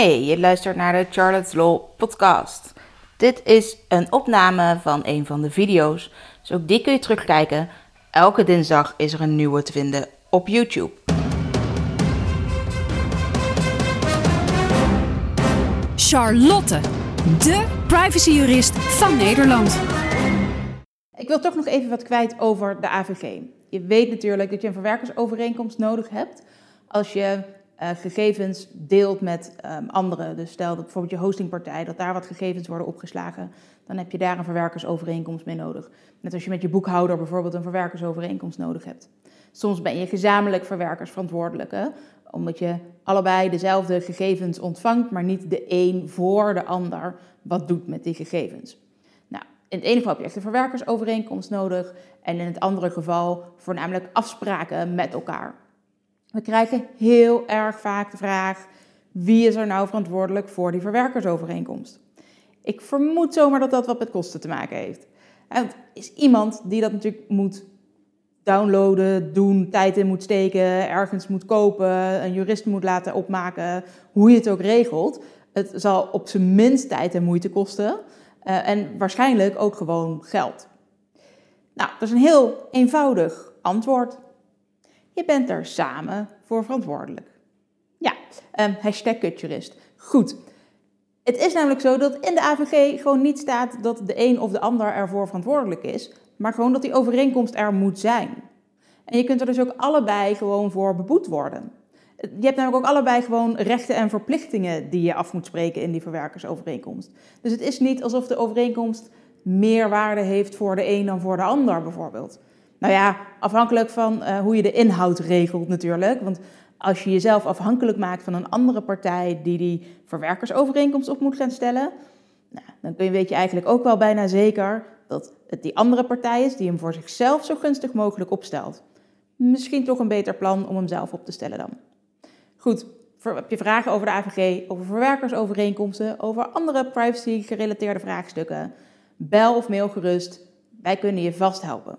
Hey, je luistert naar de Charlotte's Law podcast. Dit is een opname van een van de video's, dus ook die kun je terugkijken. Elke dinsdag is er een nieuwe te vinden op YouTube. Charlotte, de privacyjurist van Nederland. Ik wil toch nog even wat kwijt over de AVG. Je weet natuurlijk dat je een verwerkersovereenkomst nodig hebt als je uh, gegevens deelt met um, anderen. Dus stel dat bijvoorbeeld je hostingpartij, dat daar wat gegevens worden opgeslagen, dan heb je daar een verwerkersovereenkomst mee nodig. Net als je met je boekhouder bijvoorbeeld een verwerkersovereenkomst nodig hebt. Soms ben je gezamenlijk verwerkersverantwoordelijke, omdat je allebei dezelfde gegevens ontvangt, maar niet de een voor de ander wat doet met die gegevens. Nou, in het ene geval heb je echt een verwerkersovereenkomst nodig en in het andere geval voornamelijk afspraken met elkaar. We krijgen heel erg vaak de vraag: wie is er nou verantwoordelijk voor die verwerkersovereenkomst? Ik vermoed zomaar dat dat wat met kosten te maken heeft. Het is iemand die dat natuurlijk moet downloaden, doen, tijd in moet steken, ergens moet kopen, een jurist moet laten opmaken, hoe je het ook regelt. Het zal op zijn minst tijd en moeite kosten uh, en waarschijnlijk ook gewoon geld. Nou, dat is een heel eenvoudig antwoord. Je bent er samen voor verantwoordelijk. Ja, um, hashtag kutjurist. Goed. Het is namelijk zo dat in de AVG gewoon niet staat dat de een of de ander ervoor verantwoordelijk is, maar gewoon dat die overeenkomst er moet zijn. En je kunt er dus ook allebei gewoon voor beboet worden. Je hebt namelijk ook allebei gewoon rechten en verplichtingen die je af moet spreken in die verwerkersovereenkomst. Dus het is niet alsof de overeenkomst meer waarde heeft voor de een dan voor de ander bijvoorbeeld. Nou ja, afhankelijk van uh, hoe je de inhoud regelt natuurlijk. Want als je jezelf afhankelijk maakt van een andere partij die die verwerkersovereenkomst op moet gaan stellen, nou, dan weet je eigenlijk ook wel bijna zeker dat het die andere partij is die hem voor zichzelf zo gunstig mogelijk opstelt. Misschien toch een beter plan om hem zelf op te stellen dan. Goed, heb je vragen over de AVG, over verwerkersovereenkomsten, over andere privacy-gerelateerde vraagstukken? Bel of mail gerust. Wij kunnen je vast helpen.